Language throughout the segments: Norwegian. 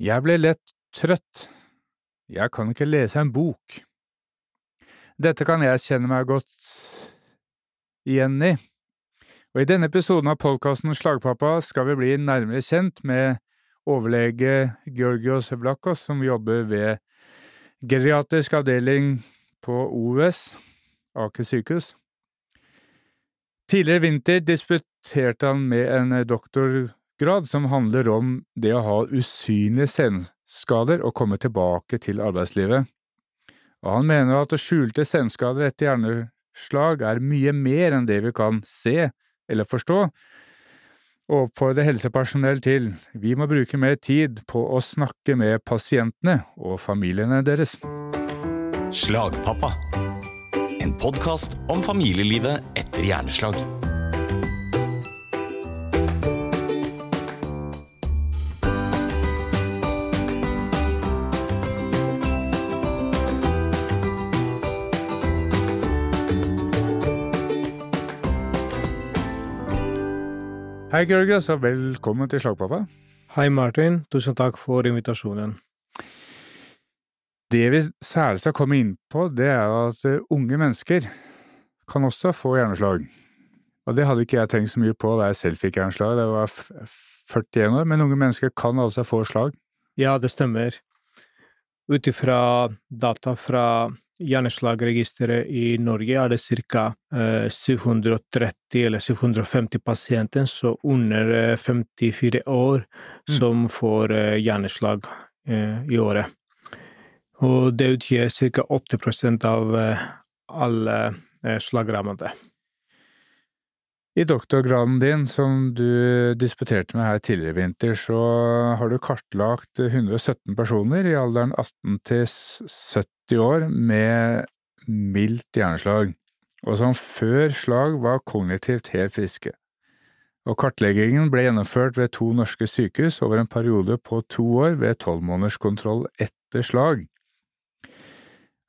Jeg ble lett trøtt. Jeg kan ikke lese en bok. Dette kan jeg kjenne meg godt igjen i. Og i denne episoden av podkasten Slagpappa skal vi bli nærmere kjent med overlege Georgios Blakos, som jobber ved geriatrisk avdeling på OUS, Aker sykehus. Tidligere vinter disputerte han med en doktorgrad som handler om det å ha usynlige senskader og komme tilbake til arbeidslivet. Og han mener at skjulte senskader etter hjerneslag er mye mer enn det vi kan se eller forstå, og oppfordrer helsepersonell til vi må bruke mer tid på å snakke med pasientene og familiene deres. Slagpappa. En podkast om familielivet etter hjerneslag. Hei, Georgios, og velkommen til Slagpappa. Hei, Martin. Tusen takk for invitasjonen. Det vi særlig skal komme inn på, det er at eh, unge mennesker kan også få hjerneslag. Og det hadde ikke jeg tenkt så mye på da jeg selv fikk hjerneslag, da jeg var 41 år, men unge mennesker kan altså få slag. Ja, det stemmer. Ut ifra data fra hjerneslagregisteret i Norge er det ca. 730 eller 750 pasienter så under 54 år som får eh, hjerneslag eh, i året. Og det utgjør ca. 80% av eh, alle slagrammede. I doktorgraden din, som du disputerte med her tidligere i vinter, så har du kartlagt 117 personer i alderen 18 til 70 år med mildt hjerneslag, og som før slag var kognitivt helt friske. Og kartleggingen ble gjennomført ved to norske sykehus over en periode på to år ved tolvmånederskontroll etter slag.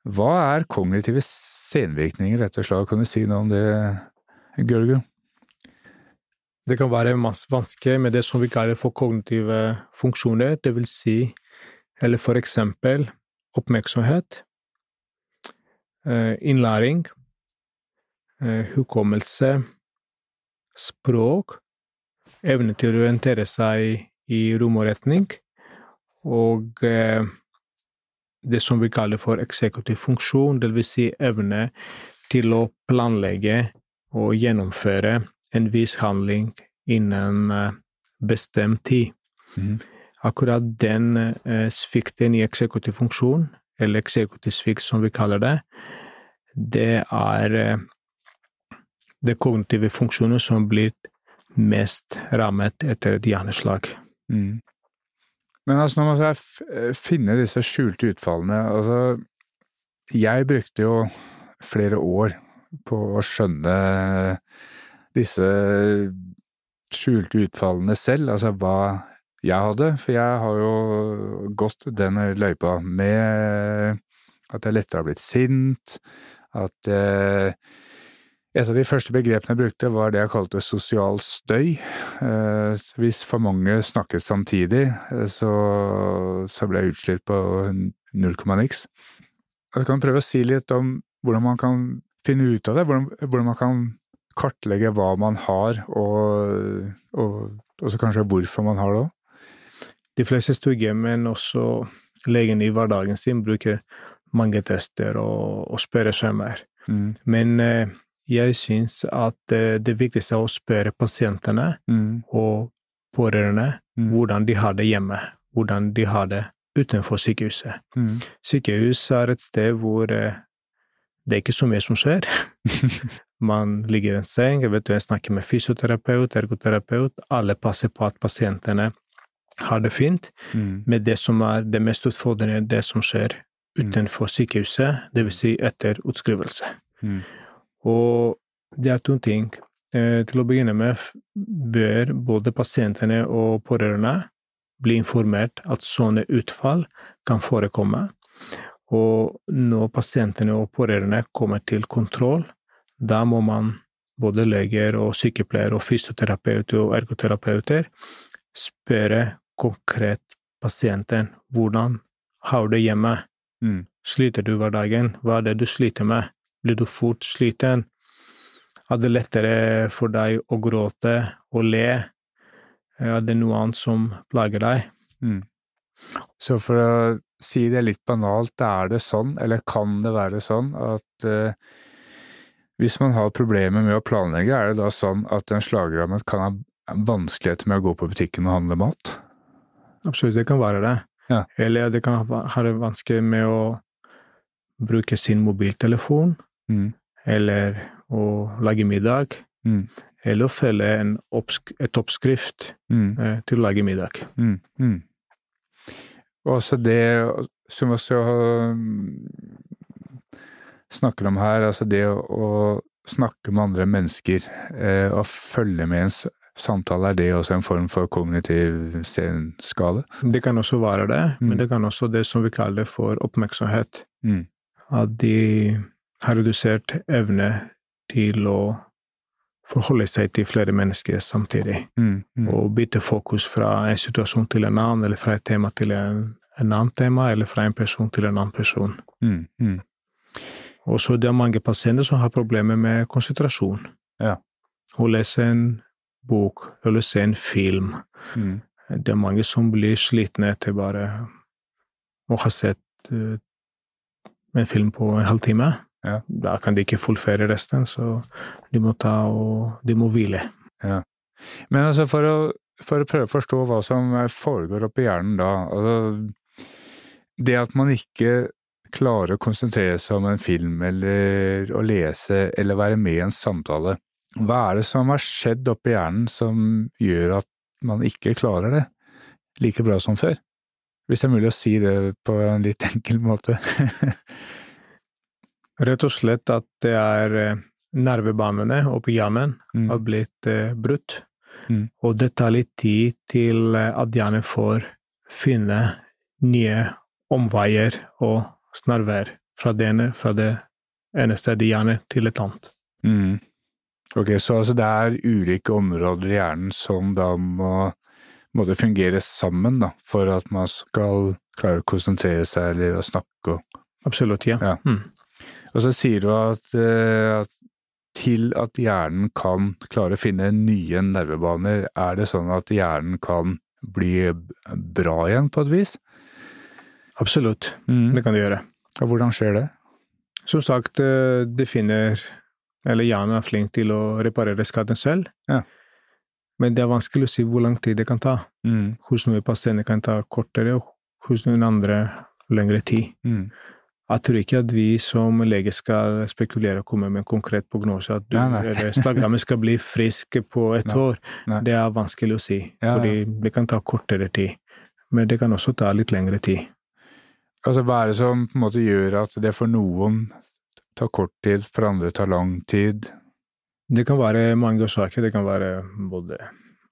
Hva er kognitive senvirkninger etter slag, kan du si noe om det, Gørgo? Det kan være vanskelig med det som vi kaller for kognitive funksjoner, det vil si, eller for eksempel oppmerksomhet, innlæring, hukommelse, språk, evne til å orientere seg i rom og retning, og det som vi kaller for eksekutiv funksjon, det vil si evne til å planlegge og gjennomføre en viss handling innen bestemt tid. Mm. Akkurat den eh, svikten i eksekutiv funksjon, eller eksekutiv svikt som vi kaller det, det er eh, det kognitive funksjonen som blir mest rammet etter et hjerneslag. Mm. Men altså, nå må jeg finne disse skjulte utfallene. Altså, jeg brukte jo flere år på å skjønne disse skjulte utfallene selv, altså hva jeg hadde, for jeg har jo gått den løypa med at jeg lettere har blitt sint, at eh, et av de første begrepene jeg brukte, var det jeg kalte sosial støy. Eh, hvis for mange snakket samtidig, så, så ble jeg utslitt på null komma niks. Jeg kan prøve å si litt om hvordan man kan finne ut av det, hvordan, hvordan man kan kartlegge hva man har, og, og, og så kanskje hvorfor man har det òg. De fleste studier, men også legen i hverdagen sin, bruker mange tester og, og spørreskjemaer. Mm. Men eh, jeg syns at eh, det viktigste er å spørre pasientene Mm. og pårørende Mm. hvordan de har det hjemme, hvordan de har det utenfor sykehuset. Mm. Sykehus er et sted hvor eh, det er ikke så mye som skjer. Man ligger i en seng, jeg snakker med fysioterapeut, ergoterapeut, alle passer på at pasientene har det fint. Mm. Men det som er det mest utfordrende, er det som skjer utenfor sykehuset, det vil si etter utskrivelse. Mm. Og det er to ting. Eh, Til å begynne med bør både pasientene og pårørende bli informert at sånne utfall kan forekomme. Og når pasientene og pårørende kommer til kontroll, da må man, både leger og sykepleiere og fysioterapeuter og ergoterapeuter, spørre konkret pasienten. Hvordan har du det hjemme? Mm. Sliter du hverdagen? Hva er det du sliter med? Blir du fort sliten? Er det lettere for deg å gråte og le? Er det noe annet som plager deg? Mm. Så for å si det litt banalt, er det sånn, eller kan det være sånn, at eh, hvis man har problemer med å planlegge, er det da sånn at en slagrammet kan ha vanskeligheter med å gå på butikken og handle mat? Absolutt, det kan være det. Ja. Eller det kan ha det vanskelig med å bruke sin mobiltelefon, Mm. eller å lage middag, Mm. eller å følge en oppsk et oppskrift Mm. eh, til å lage middag. Mm. Mm. Og også det som også snakker om her, altså det å, snakke med andre mennesker eh, og følge med i en samtale, er det også en form for kognitiv senskade? Det kan også være det, Mm. men det kan også det som vi kaller for oppmerksomhet. Mm. At de har redusert evne til å forholde seg til flere mennesker samtidig. Mm. Mm. Og bytte fokus fra en situasjon til en annen, eller fra et tema til en, en annen tema, eller fra en person til en annen person. Og så det er mange pasienter som har problemer med konsentrasjon. Ja. Å lese en bok, eller se en film. Mm. Det er mange som blir slitne etter bare å ha sett uh, en film på en halvtime. Ja. Da kan de ikke fullføre resten, så de må ta og de må hvile. Men altså, for å, for å prøve å forstå hva som foregår oppi hjernen da, altså Det at man ikke klarer å konsentrere seg om en film, eller å lese, eller være med i en samtale, hva er det som har skjedd oppi hjernen som gjør at man ikke klarer det like bra som før? Hvis det er mulig å si det på en litt enkel måte. Rett og slett at det er eh, nervebanene oppi hjernen Mm. har blitt eh, brutt. Mm. Og det tar litt tid til eh, at hjernen får finne nye omveier og snarveier fra det ene, fra det ene stedet i hjernen til et annet. Mm. Ok, så altså det er ulike områder i hjernen som da må måtte fungere sammen da, for at man skal klare å konsentrere seg eller å snakke. og- Absolutt, ja. Ja. Mm. Og så sier du at, eh, at til at hjernen kan klare å finne nye nervebaner, er det sånn at hjernen kan bli bra igjen på et vis? Absolutt, Mm. det kan det gjøre. Og hvordan skjer det? Som sagt, de det finner Eller hjernen er flink til å reparere skaden selv. Ja. Men det er vanskelig å si hvor lang tid det kan ta. Mm. Hos noen pasienter kan ta kortere, og hos noen andre lengre tid. Mm. Jeg tror ikke at vi som lege skal spekulere og komme med en konkret prognose at du Nei, nei. eller slagrammet skal bli frisk på et Nei, år. Det er vanskelig å si, ja. fordi det kan ta kortere tid. Men det kan også ta litt lengre tid. Altså, hva er det som på en måte gjør at det for noen tar kort tid, for andre tar lang tid? Det kan være mange årsaker. Det kan være både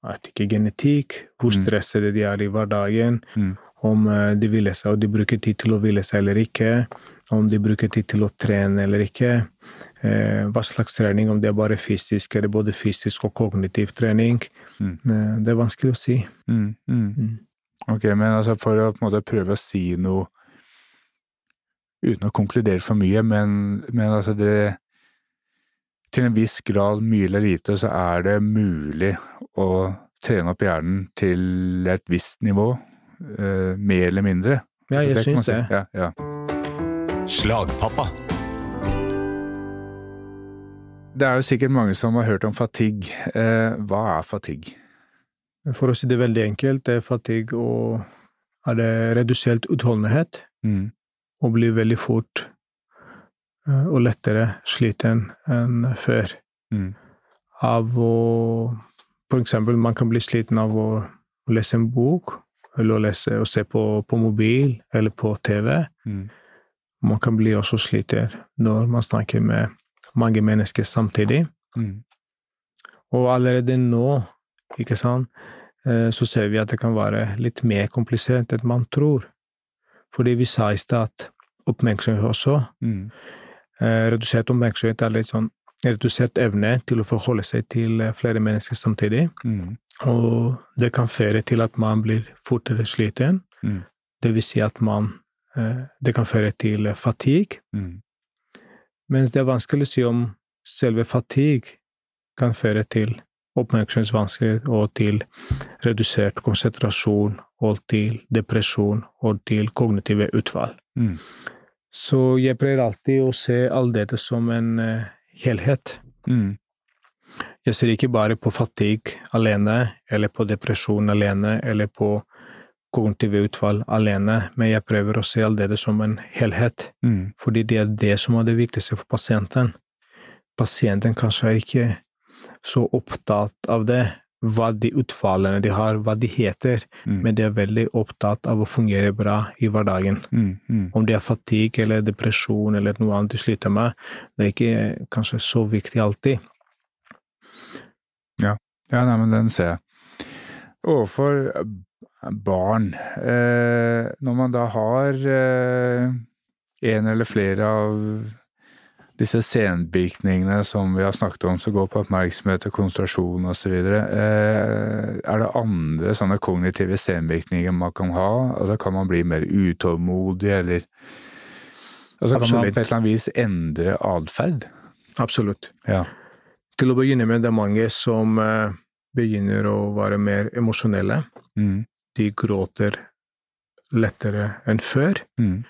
vet ikke, genetikk, hvor stresset stressede de er i hverdagen, Mm. om eh, de hviler seg og de bruker tid til å hvile seg eller ikke, om de bruker tid til å trene eller ikke, eh, hva slags trening, om det er bare fysisk eller både fysisk og kognitiv trening. Mm. Eh, Det er vanskelig å si. Mm. Mm. Mm. Ok, men altså for å måte prøve å si noe uten å konkludere for mye, men, men altså det Til en viss grad, mye eller lite, så er det mulig å trene opp hjernen til et visst nivå, uh, mer eller mindre. Ja, jeg syns si. det. Ja, ja. Slagpappa. Det er jo sikkert mange som har hørt om fatigue. Uh, hva er fatigue? For å si det veldig enkelt, det er fatigue og er det redusert utholdenhet. Mm. Og blir veldig fort eh, og lettere sliten enn før. Mm. Av å eksempel, man kan bli sliten av å lese en bok, eller å lese og se på, på mobil eller på TV. Mm. Man kan bli også sliten når man snakker med mange mennesker samtidig. Mm. Og allerede nå, ikke sant, eh, så ser vi at det kan være litt mer komplisert enn man tror. Fordi vi sa i stad at oppmerksomhet også, Mm. eh, redusert oppmerksomhet er litt sånn redusert evne til å forholde seg til eh, flere mennesker samtidig. Mm. Og det kan føre til at man blir fortere sliten, Mm. Det vil si at man eh, Det kan føre til fatigue. Mm. Mens det er vanskelig å si om selve fatigue kan føre til oppmerksomhetsvansker og til redusert konsentrasjon og til depresjon og til kognitive utfall. Mm. Så jeg prøver alltid å se all dette som en uh, helhet. Mm. Jeg ser ikke bare på fatigue alene, eller på depresjon alene, eller på kognitive utfall alene, men jeg prøver å se all dette som en helhet, Mm. fordi det er det som er det viktigste for pasienten. Pasienten kanskje er ikke så opptatt av det, hva de utfallene de har, hva de heter, Mm. men de er veldig opptatt av å fungere bra i hverdagen. Mm. Mm. Om det er fatigue eller depresjon eller noe annet de sliter med, det er ikke kanskje så viktig alltid. Ja, nei, men den ser jeg. Overfor barn, eh, når man da har eh, en eller flere av disse senvirkningene som vi har snakket om, som går på oppmerksomhet og konsentrasjon osv., eh, er det andre sånne kognitive senvirkninger man kan ha? Altså Kan man bli mer utålmodig, eller Altså Kan man på et eller annet vis endre atferd? Absolutt. Ja. Til å begynne med, det er mange som eh, begynner å være mer emosjonelle. Mm. De gråter lettere enn før. Mm.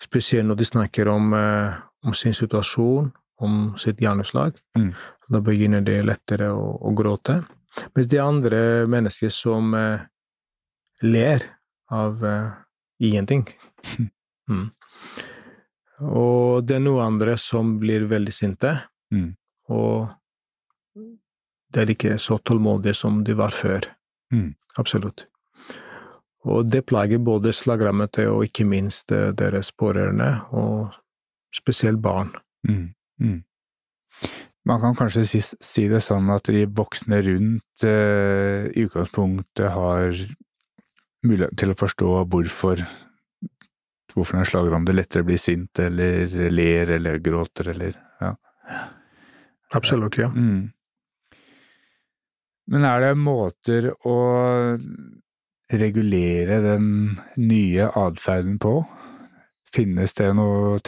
Spesielt når de snakker om, eh, om sin situasjon, om sitt hjerneslag. Mm. Da begynner de lettere å, å gråte. Mens det er andre mennesker som eh, ler av eh, ingenting. Mm. Og det er noen andre som blir veldig sinte, Mm. og det er ikke så tålmodig som de var før. Mm. Absolutt. Og det plager både slagrammete og ikke minst eh, deres pårørende, og spesielt barn. Mm. Mm. Man kan kanskje si, si det sånn at de voksne rundt eh, i utgangspunktet har mulighet til å forstå hvorfor hvorfor en det lettere blir sint, eller ler, eller gråter, eller ja. Absolutt, ja. Mm. Men er det måter å regulere den nye atferden på? Finnes det noe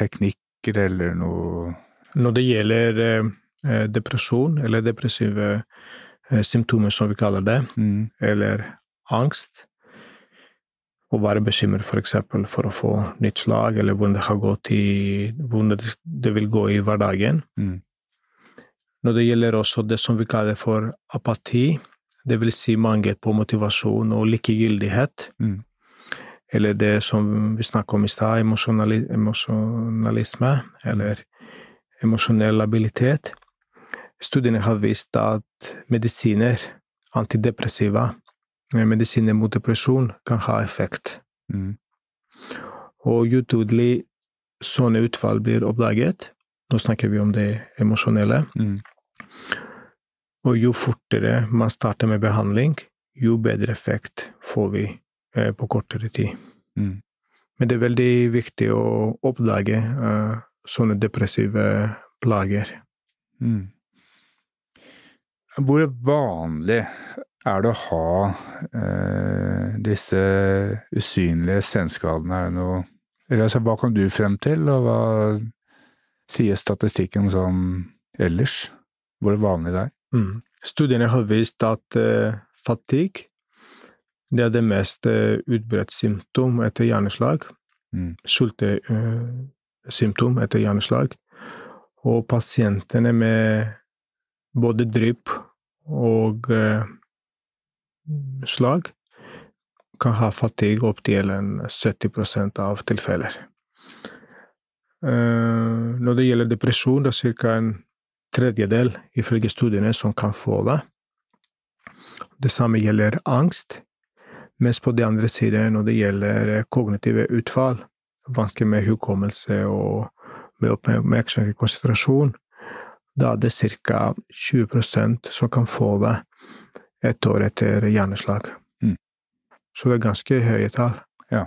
teknikker eller noe Når det gjelder eh, depresjon, eller depressive eh, symptomer, som vi kaller det, mm. eller angst, å være bekymret for eksempel for å få nytt slag, eller hvordan det har gått i hvordan det, det vil gå i hverdagen. Mm. Når det gjelder også det som vi kaller for apati, det vil si mangel på motivasjon og likegyldighet, Mm. Eller det som vi snakket om i stad, emosjonali emosjonalisme, eller emosjonell labilitet. Studiene har vist at medisiner, antidepressiva, eh, medisiner mot depresjon, kan ha effekt. Mm. Og jo tydelig sånne utfall blir oppdaget, nå snakker vi om det emosjonelle, Mm. og jo fortere man starter med behandling, jo bedre effekt får vi på kortere tid. Mm. Men det er veldig viktig å oppdage uh, sånne depressive plager. Mm. Hvor vanlig er det å ha uh, disse usynlige senskadene? Er noe Eller altså, hva kom du frem til, og hva sier statistikken sånn ellers? Hvor vanlig det er? Mm. Studiene har vist at uh, fatigue det er det mest eh, utbredt symptom etter hjerneslag. Mm. Sultesymptom etter hjerneslag. Og pasientene med både drypp og uh, slag kan ha fatigue opptil en 70% av tilfeller. Uh, når det gjelder depresjon, det er ca. en tredjedel ifølge studiene som kan få det. Det samme gjelder angst, mens på den andre siden, når det gjelder kognitive utfall, vansker med hukommelse og med oppmerksomhet og konsentrasjon, da er det ca. 20% som kan få det et år etter hjerneslag. Mm. Så det er ganske høye tall. Ja.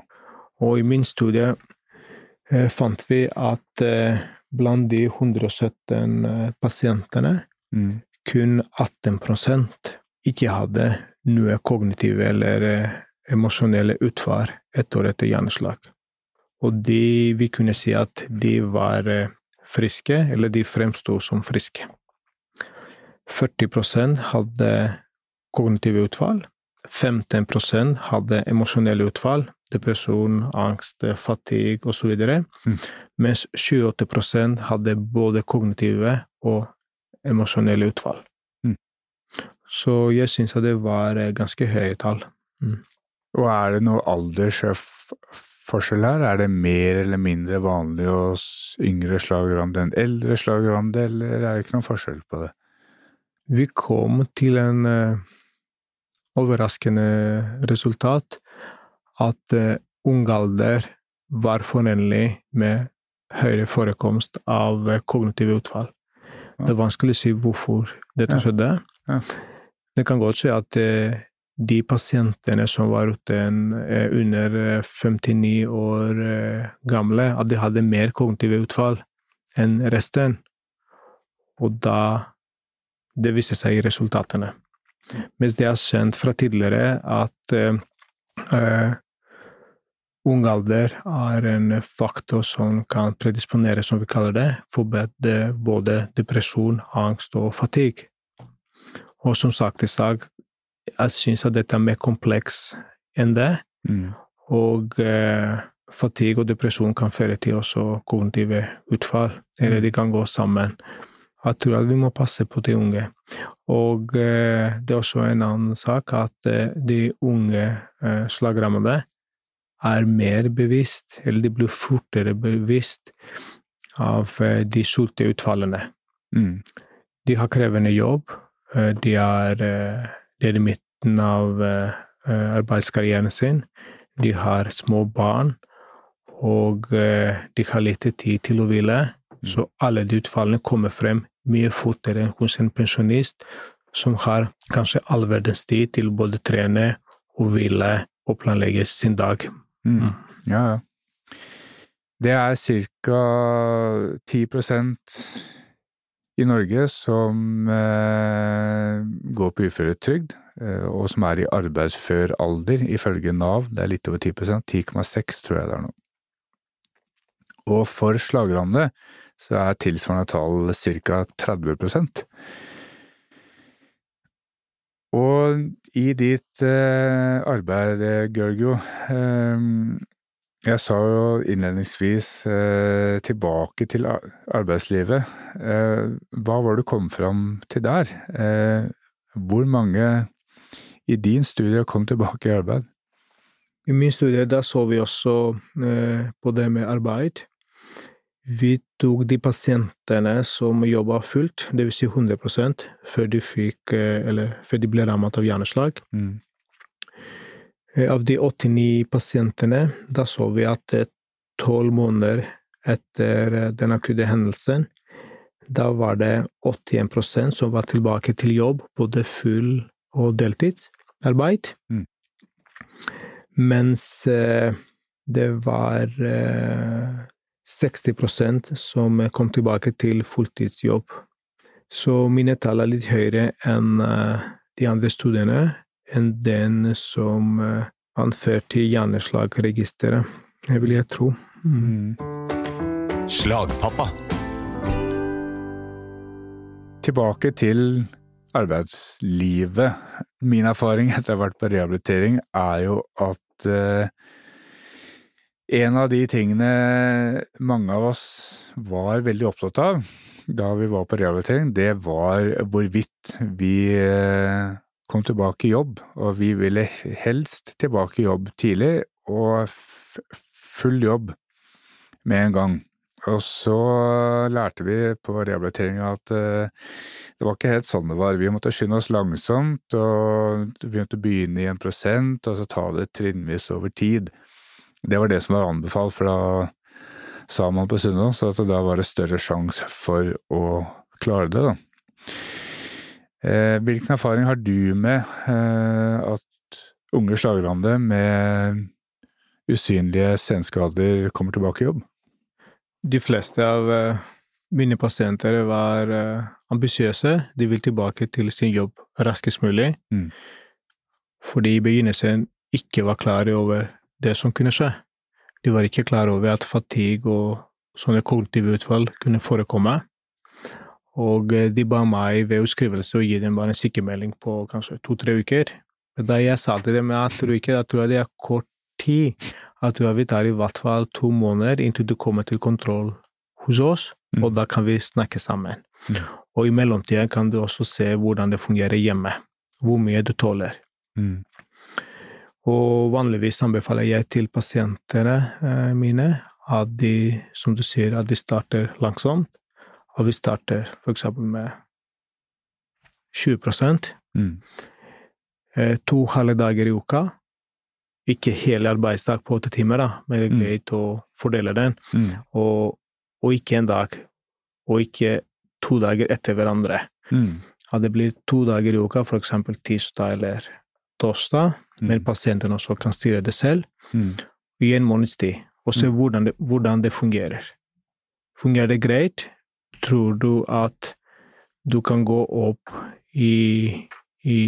Og i min studie eh, fant vi at eh, blant de 117 eh, pasientene Mm. kun 18% ikke hadde noe kognitive eller emosjonelle utfall et år etter hjerneslag. Og de, vi kunne si at de var eh, friske, eller de fremsto som friske. 40% hadde kognitive utfall. 15% hadde emosjonelle utfall, depresjon, angst, fatigue osv., mm. mens 28% hadde både kognitive og emosjonelle utfall. Så jeg syns at det var ganske høye tall. Mm. Og er det noe aldersforskjell her? Er det mer eller mindre vanlig hos yngre slagerramede enn eldre slagerramede, eller er det ikke noen forskjell på det? Vi kom til en uh, overraskende resultat at uh, ung alder var forenlig med høyere forekomst av kognitive utfall. Ja. Det er vanskelig å si hvorfor dette ja. skjedde. Ja. Det kan godt skje at uh, de pasientene som var uten, under 59 år gamle, at de hadde mer kognitive utfall enn resten. Og da det viser seg i resultatene. Mens det er kjent fra tidligere at uh, ung alder er en faktor som kan predisponere, som vi kaller det, for både depresjon, angst og fatigue. Og som sagt i jeg syns at dette er mer kompleks enn det. Mm. Og eh, fatigue og depresjon kan føre til også kognitive utfall, eller de kan gå sammen. Jeg tror at vi må passe på de unge. Og eh, det er også en annen sak at eh, de unge eh, slagrammede er mer bevisst, eller de blir fortere bevisst av de sultne utfallene. Mm. De har krevende jobb. De er, de er i midten av arbeidskarrieren sin. De har små barn, og de har lite tid til å hvile. Mm. Så alle de utfallene kommer frem mye fortere enn hos en pensjonist som har kanskje all verdens tid til både trene og hvile og planlegge sin dag. Mm. mm. Ja, ja. Det er ca. 10 i Norge som eh, går på uføretrygd, eh, og som er i arbeidsfør alder, ifølge Nav. Det er litt over 10% 10,6 tror jeg det er nå. Og for slagrammede så er tilsvarende tall ca. 30% Og i ditt eh, arbeid, Gørgo, jeg sa jo innledningsvis eh, tilbake til arbeidslivet. Eh, hva var det du kom fram til der? Eh, hvor mange i din studie kom tilbake i arbeid? I min studie da så vi også eh, på det med arbeid. Vi tok de pasientene som jobba fullt, dvs. Si 100 før de fikk eh, Eller før de ble rammet av hjerneslag. Mm. Eh, av de 89 pasientene, da så vi at eh, tolv måneder etter den akutte hendelsen, da var det 81% som var tilbake til jobb, både full og deltidsarbeid. Mm. Mens det var 60% som kom tilbake til fulltidsjobb. Så mine tall er litt høyere enn eh, de andre studiene, enn den som uh, anførte i hjerneslagregisteret, det vil jeg tro. Mm. Slagpappa. Tilbake til arbeidslivet. Min erfaring etter å ha vært på rehabilitering er jo at eh, en av de tingene mange av oss var veldig opptatt av da vi var på rehabilitering, det var hvorvidt vi eh, kom tilbake i jobb, og vi ville helst tilbake i jobb tidlig og full jobb med en gang. Og så lærte vi på rehabilitering at uh, det var ikke helt sånn det var. Vi måtte skynde oss langsomt, og vi måtte begynne i en prosent, og så ta det trinnvis over tid. Det var det som var anbefalt, for da sa man på Sunnaas at da var det større sjanse for å klare det, da. Eh, hvilken erfaring har du med eh, at unge slagrande med usynlige senskader kommer tilbake i jobb? De fleste av eh, mine pasienter var ambisiøse. De vil tilbake til sin jobb raskest mulig. Mm. Fordi i begynnelsen ikke var klar over det som kunne skje. De var ikke klar over at fatigue og sånne kognitive utfall kunne forekomme. Og eh, de ba meg ved utskrivelse å gi dem bare en sykemelding på kanskje to-tre uker. Men da jeg sa til dem at jeg tror ikke, jeg tror det er kort tid, at vi tar i hvert fall to måneder inntil du kommer til kontroll hos oss, Mm. og da kan vi snakke sammen. Mm. Og i mellomtida kan du også se hvordan det fungerer hjemme, hvor mye du tåler. Mm. Og vanligvis anbefaler jeg til pasientene eh, mine at de, som du sier, at de starter langsomt. At vi starter f.eks. med 20 Mm. eh, to halve dager i uka. Ikke hele arbeidsdag på åtte timer, da, men det er Mm. greit å fordele den. Mm. Og, og ikke en dag, og ikke to dager etter hverandre. Mm. At det blir to dager i uka, f.eks. tirsdag eller torsdag, men pasienten også kan styre det selv. Mm. i en måneds tid, og se Mm. hvordan det, hvordan det fungerer. Fungerer det greit? Tror du at du kan gå opp i, i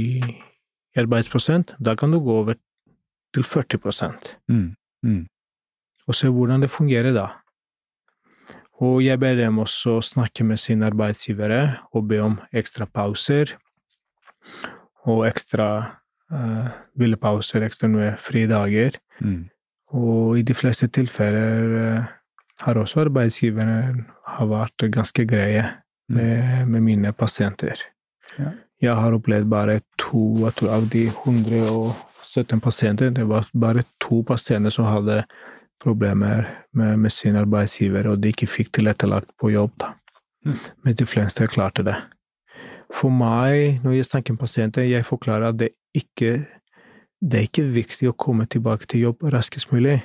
arbeidsprosent? Da kan du gå over til 40 Mm. Mm. og se hvordan det fungerer da. Og jeg ber dem også snakke med sine arbeidsgivere og be om ekstra pauser og ekstra uh, hvilepauser, ekstra noe fridager. Mm. Og i de fleste tilfeller eh, har også arbeidsgiverne har vært ganske greie med, med mine pasienter. Ja. Jeg har opplevd bare to jeg tror av de 117 pasienter, det var bare to pasienter som hadde problemer med, med sin arbeidsgiver, og de ikke fikk tilrettelagt på jobb. da. Mm. Men de fleste klarte det. For meg, når jeg snakker med pasienter, jeg forklarer at det ikke det er ikke viktig å komme tilbake til jobb raskest mulig,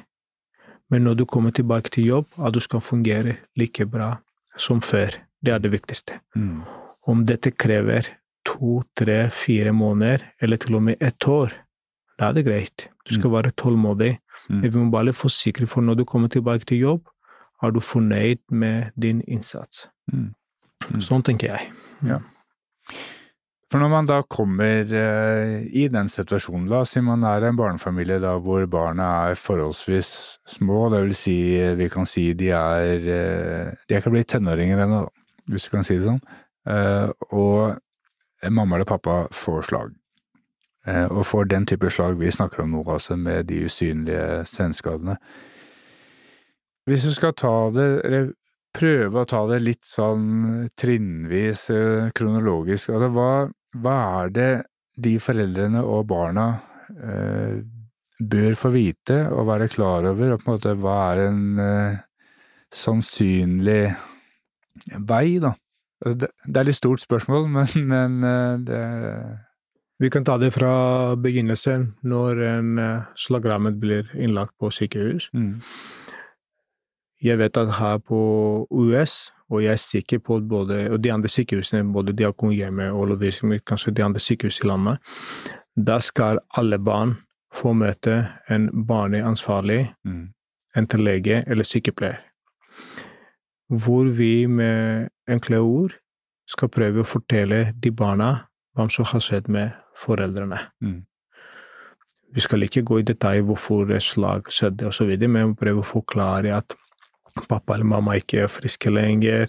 men når du kommer tilbake til jobb, at du skal fungere like bra som før. Det er det viktigste. Mm. Om dette krever to, tre, fire måneder, eller til og med ett år, da er det greit. Du skal være tålmodig. Mm. Men vi må bare forsikre for når du kommer tilbake til jobb, er du fornøyd med din innsats. Mm. Mm. Sånn tenker jeg. Ja. For når man da kommer eh, i den situasjonen, la oss si man er en barnefamilie da hvor barna er forholdsvis små, det vil si vi kan si de er eh, De er ikke blitt tenåringer ennå, hvis du kan si det sånn. Eh, og mamma eller pappa får slag. Og får den type slag vi snakker om nå, altså med de usynlige senskadene. Hvis du skal ta det, eller prøve å ta det litt sånn trinnvis, kronologisk, altså hva, hva er det de foreldrene og barna eh, bør få vite og være klar over, og på en måte hva er en eh, sannsynlig vei, da? Altså, det, det er litt stort spørsmål, men, men eh, det Vi kan ta det fra begynnelsen, når en eh, slagrammet blir innlagt på sykehus. mm, Jeg vet at her på US, og jeg er sikker på at både og de andre sykehusene, både Diakonhjemmet og Lovisenberg, kanskje de andre sykehusene i landet, da skal alle barn få møte en barneansvarlig, mm, til lege eller sykepleier. Hvor vi med enkle ord skal prøve å fortelle de barna hva som har skjedd med foreldrene. mm, Vi skal ikke gå i detalj hvorfor slag skjedde osv., men prøve å forklare at pappa eller mamma ikke er friske lenger.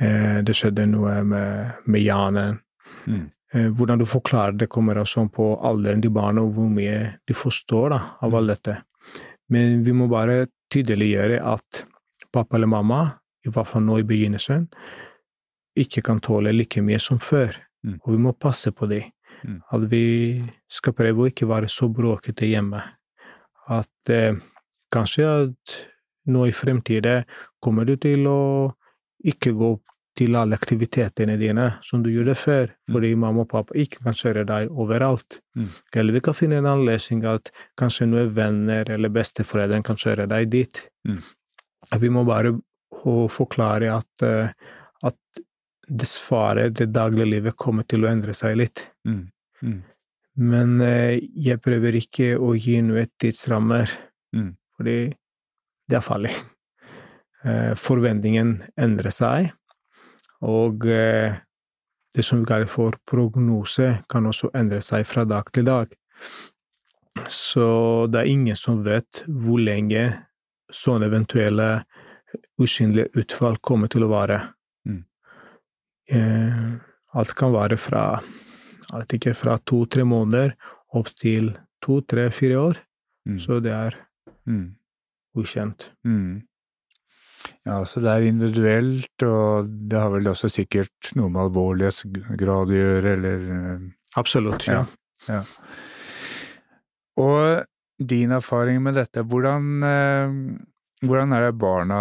Eh, det skjedde noe med, med hjernen. mm, Eh, hvordan du forklarer det, kommer også på alderen til barna og hvor mye de forstår da, av alt dette. Men vi må bare tydeliggjøre at pappa eller mamma, i hvert fall nå i begynnelsen, ikke kan tåle like mye som før. Mm. Og vi må passe på dem. Mm. At vi skal prøve å ikke være så bråkete hjemme. At eh, kanskje at nå i fremtiden kommer du til å ikke gå til alle aktivitetene dine som du gjorde før, fordi mamma og pappa ikke kan kjøre deg overalt. Mm. Eller vi kan finne en annen løsning at kanskje noen venner eller besteforeldre kan kjøre deg dit. Mm. Vi må bare forklare at, eh, at dessverre det daglige livet kommer til å endre seg litt. mm, mm, Men eh, jeg prøver ikke å gi noe tidsrammer, Mm. fordi det er farlig. Eh, forventningen endrer seg, og eh, det som vi kaller for prognose, kan også endre seg fra dag til dag. Så det er ingen som vet hvor lenge sånne eventuelle usynlige utfall kommer til å vare. Mm. Eh, alt kan være fra fra to-tre måneder opp til to, tre, fire år. Mm. Så det er Mm. Ukjent. Mm. Ja, så det er individuelt, og det har vel også sikkert noe med alvorlighetsgrad å gjøre, eller eh, Absolutt, Ja. ja. Og din erfaring med dette, hvordan, eh, hvordan er det barna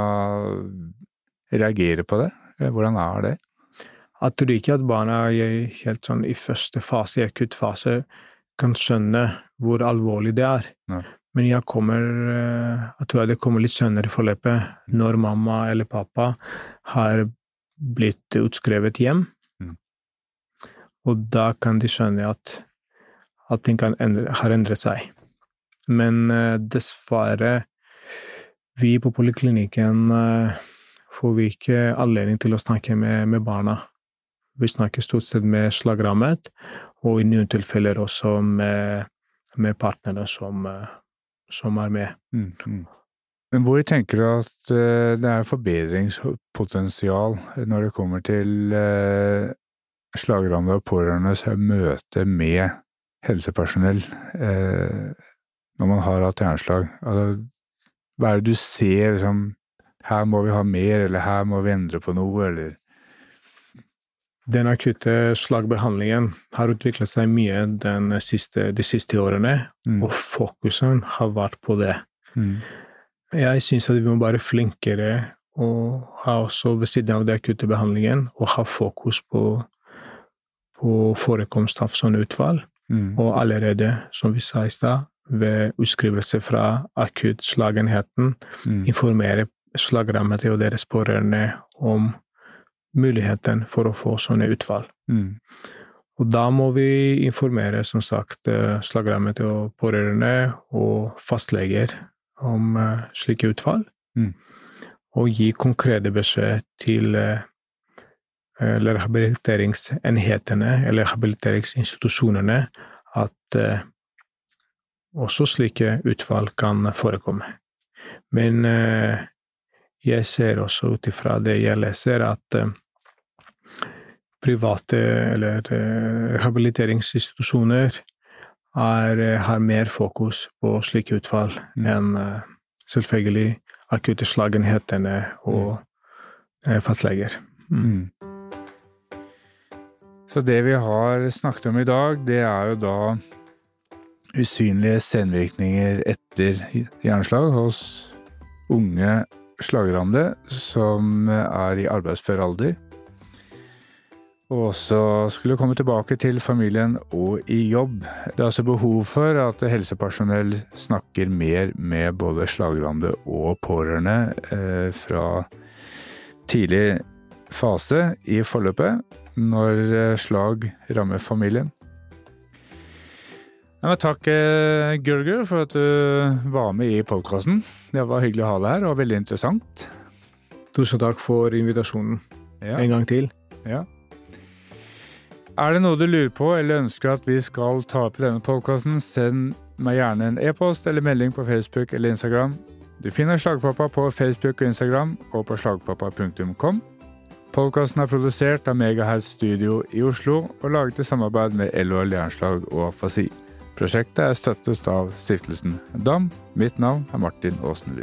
reagerer på det? Hvordan er det? Jeg tror ikke at barna i helt sånn i første fase, i akutt fase, kan skjønne hvor alvorlig det er. Nei. Men jeg kommer eh, Jeg tror det kommer litt senere i forløpet, når mamma eller pappa har blitt utskrevet hjem. Mm. Og da kan de skjønne at, at ting kan endre, har endret seg. Men uh, dessverre, vi på poliklinikken uh, får vi ikke anledning til å snakke med, med barna. Vi snakker stort sett med slagrammet, og i noen tilfeller også med, med partnere som, eh, som er med. Mm. Mm. Men hvor tenker du at eh, det er forbedringspotensial når det kommer til uh, slagrammede og pårørendes møte med helsepersonell eh, når man har hatt hjerneslag? Altså, hva er det du ser liksom Her må vi ha mer, eller her må vi endre på noe, eller Den akutte slagbehandlingen har utviklet seg mye den siste, de siste årene, Mm. og fokusen har vært på det. Mm. Jeg syns at vi må være flinkere og ha også ved siden av den akutte behandlingen, og ha fokus på, på forekomst av sånne utfall. Mm. Og allerede, som vi sa i stad, ved utskrivelse fra akuttslagenheten, Mm. informere slagrammede og deres pårørende om muligheten for å få sånne utfall. Mm. Og da må vi informere, som sagt, slagrammet slagrammede og pårørende og fastleger om eh, slike utfall. Mm. Og gi konkrete beskjed til eh, eller rehabiliteringsenhetene eller rehabiliteringsinstitusjonene at eh, også slike utfall kan forekomme. Men eh, jeg ser også ut ifra det jeg leser, at eh, private eller habiliteringsinstitusjoner rehabiliteringsinstitusjoner er, eh, har mer fokus på slike utfall Mm. enn eh, selvfølgelig akutte slagenhetene og mm. fastleger. Mm. Så det vi har snakket om i dag, det er jo da usynlige senvirkninger etter hjerneslag hos unge slagrammede som er i arbeidsfør alder. Og også skulle komme tilbake til familien og i jobb. Det er altså behov for at helsepersonell snakker mer med både slagrammede og pårørende eh, fra tidlig fase i forløpet når eh, slag rammer familien. Ja, takk, Gørger, for at du var med i podkasten. Det var hyggelig å ha deg her, og veldig interessant. Tusen takk for invitasjonen Ja, en gang til. ja. Er det noe du lurer på eller ønsker at vi skal ta opp i denne podkasten, send meg gjerne en e-post eller melding på Facebook eller Instagram. Du finner Slagpappa på Facebook og Instagram og på slagpappa.com. Podkasten er produsert av Megahertz Studio i Oslo og laget i samarbeid med LO Jernslag og Afasi. Prosjektet er støttet av stiftelsen DAM. Mitt navn er Martin Aasen.